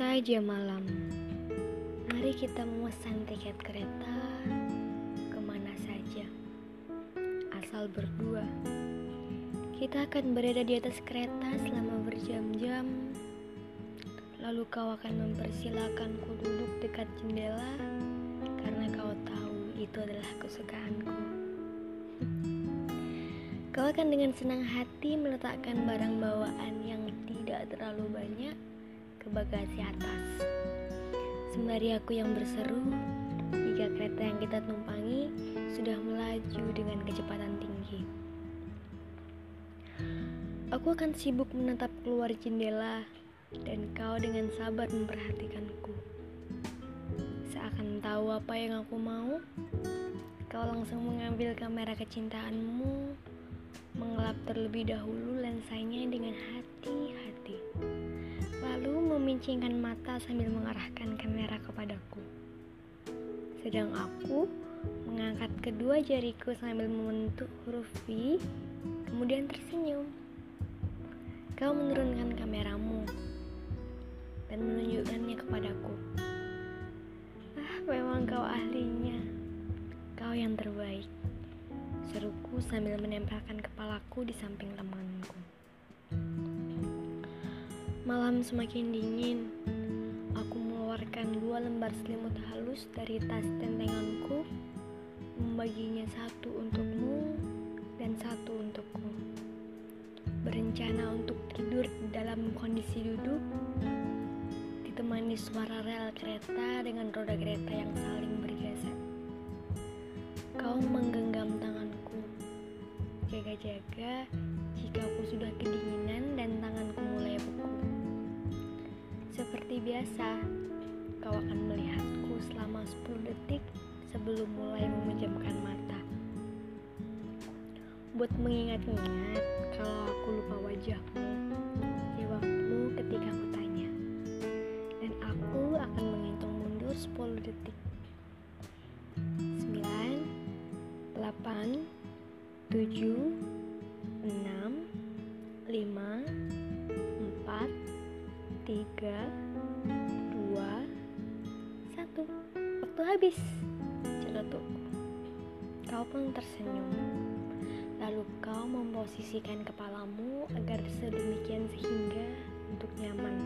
saja malam. Mari kita memesan tiket kereta Ke mana saja. Asal berdua. Kita akan berada di atas kereta selama berjam-jam. Lalu kau akan mempersilahkanku duduk dekat jendela Karena kau tahu itu adalah kesukaanku. Kau akan dengan senang hati meletakkan barang bawaan yang tidak terlalu banyak ke bagasi atas. Sembari aku yang berseru, jika kereta yang kita tumpangi sudah melaju dengan kecepatan tinggi. Aku akan sibuk menatap keluar jendela dan kau dengan sabar memperhatikanku. Seakan tahu apa yang aku mau, kau langsung mengambil kamera kecintaanmu, mengelap terlebih dahulu lensanya dengan hati-hati lalu memincingkan mata sambil mengarahkan kamera kepadaku. Sedang aku mengangkat kedua jariku sambil membentuk huruf V, kemudian tersenyum. Kau menurunkan kameramu dan menunjukkannya kepadaku. Ah, memang kau ahlinya. Kau yang terbaik. Seruku sambil menempelkan kepalaku di samping temanku. Malam semakin dingin. Aku mengeluarkan dua lembar selimut halus dari tas tentenganku, membaginya satu untukmu dan satu untukku. Berencana untuk tidur dalam kondisi duduk, ditemani suara rel kereta dengan roda kereta yang saling bergeser. Kau menggenggam tanganku, jaga-jaga jika aku sudah kedinginan biasa, kau akan melihatku selama 10 detik sebelum mulai memejamkan mata. Buat mengingat-ingat kalau aku lupa wajahmu, jawabmu ketika aku tanya. Dan aku akan menghitung mundur 10 detik. 9, 8, 7, 6, 5, habis. Kau pun tersenyum. Lalu kau memposisikan kepalamu agar sedemikian sehingga untuk nyaman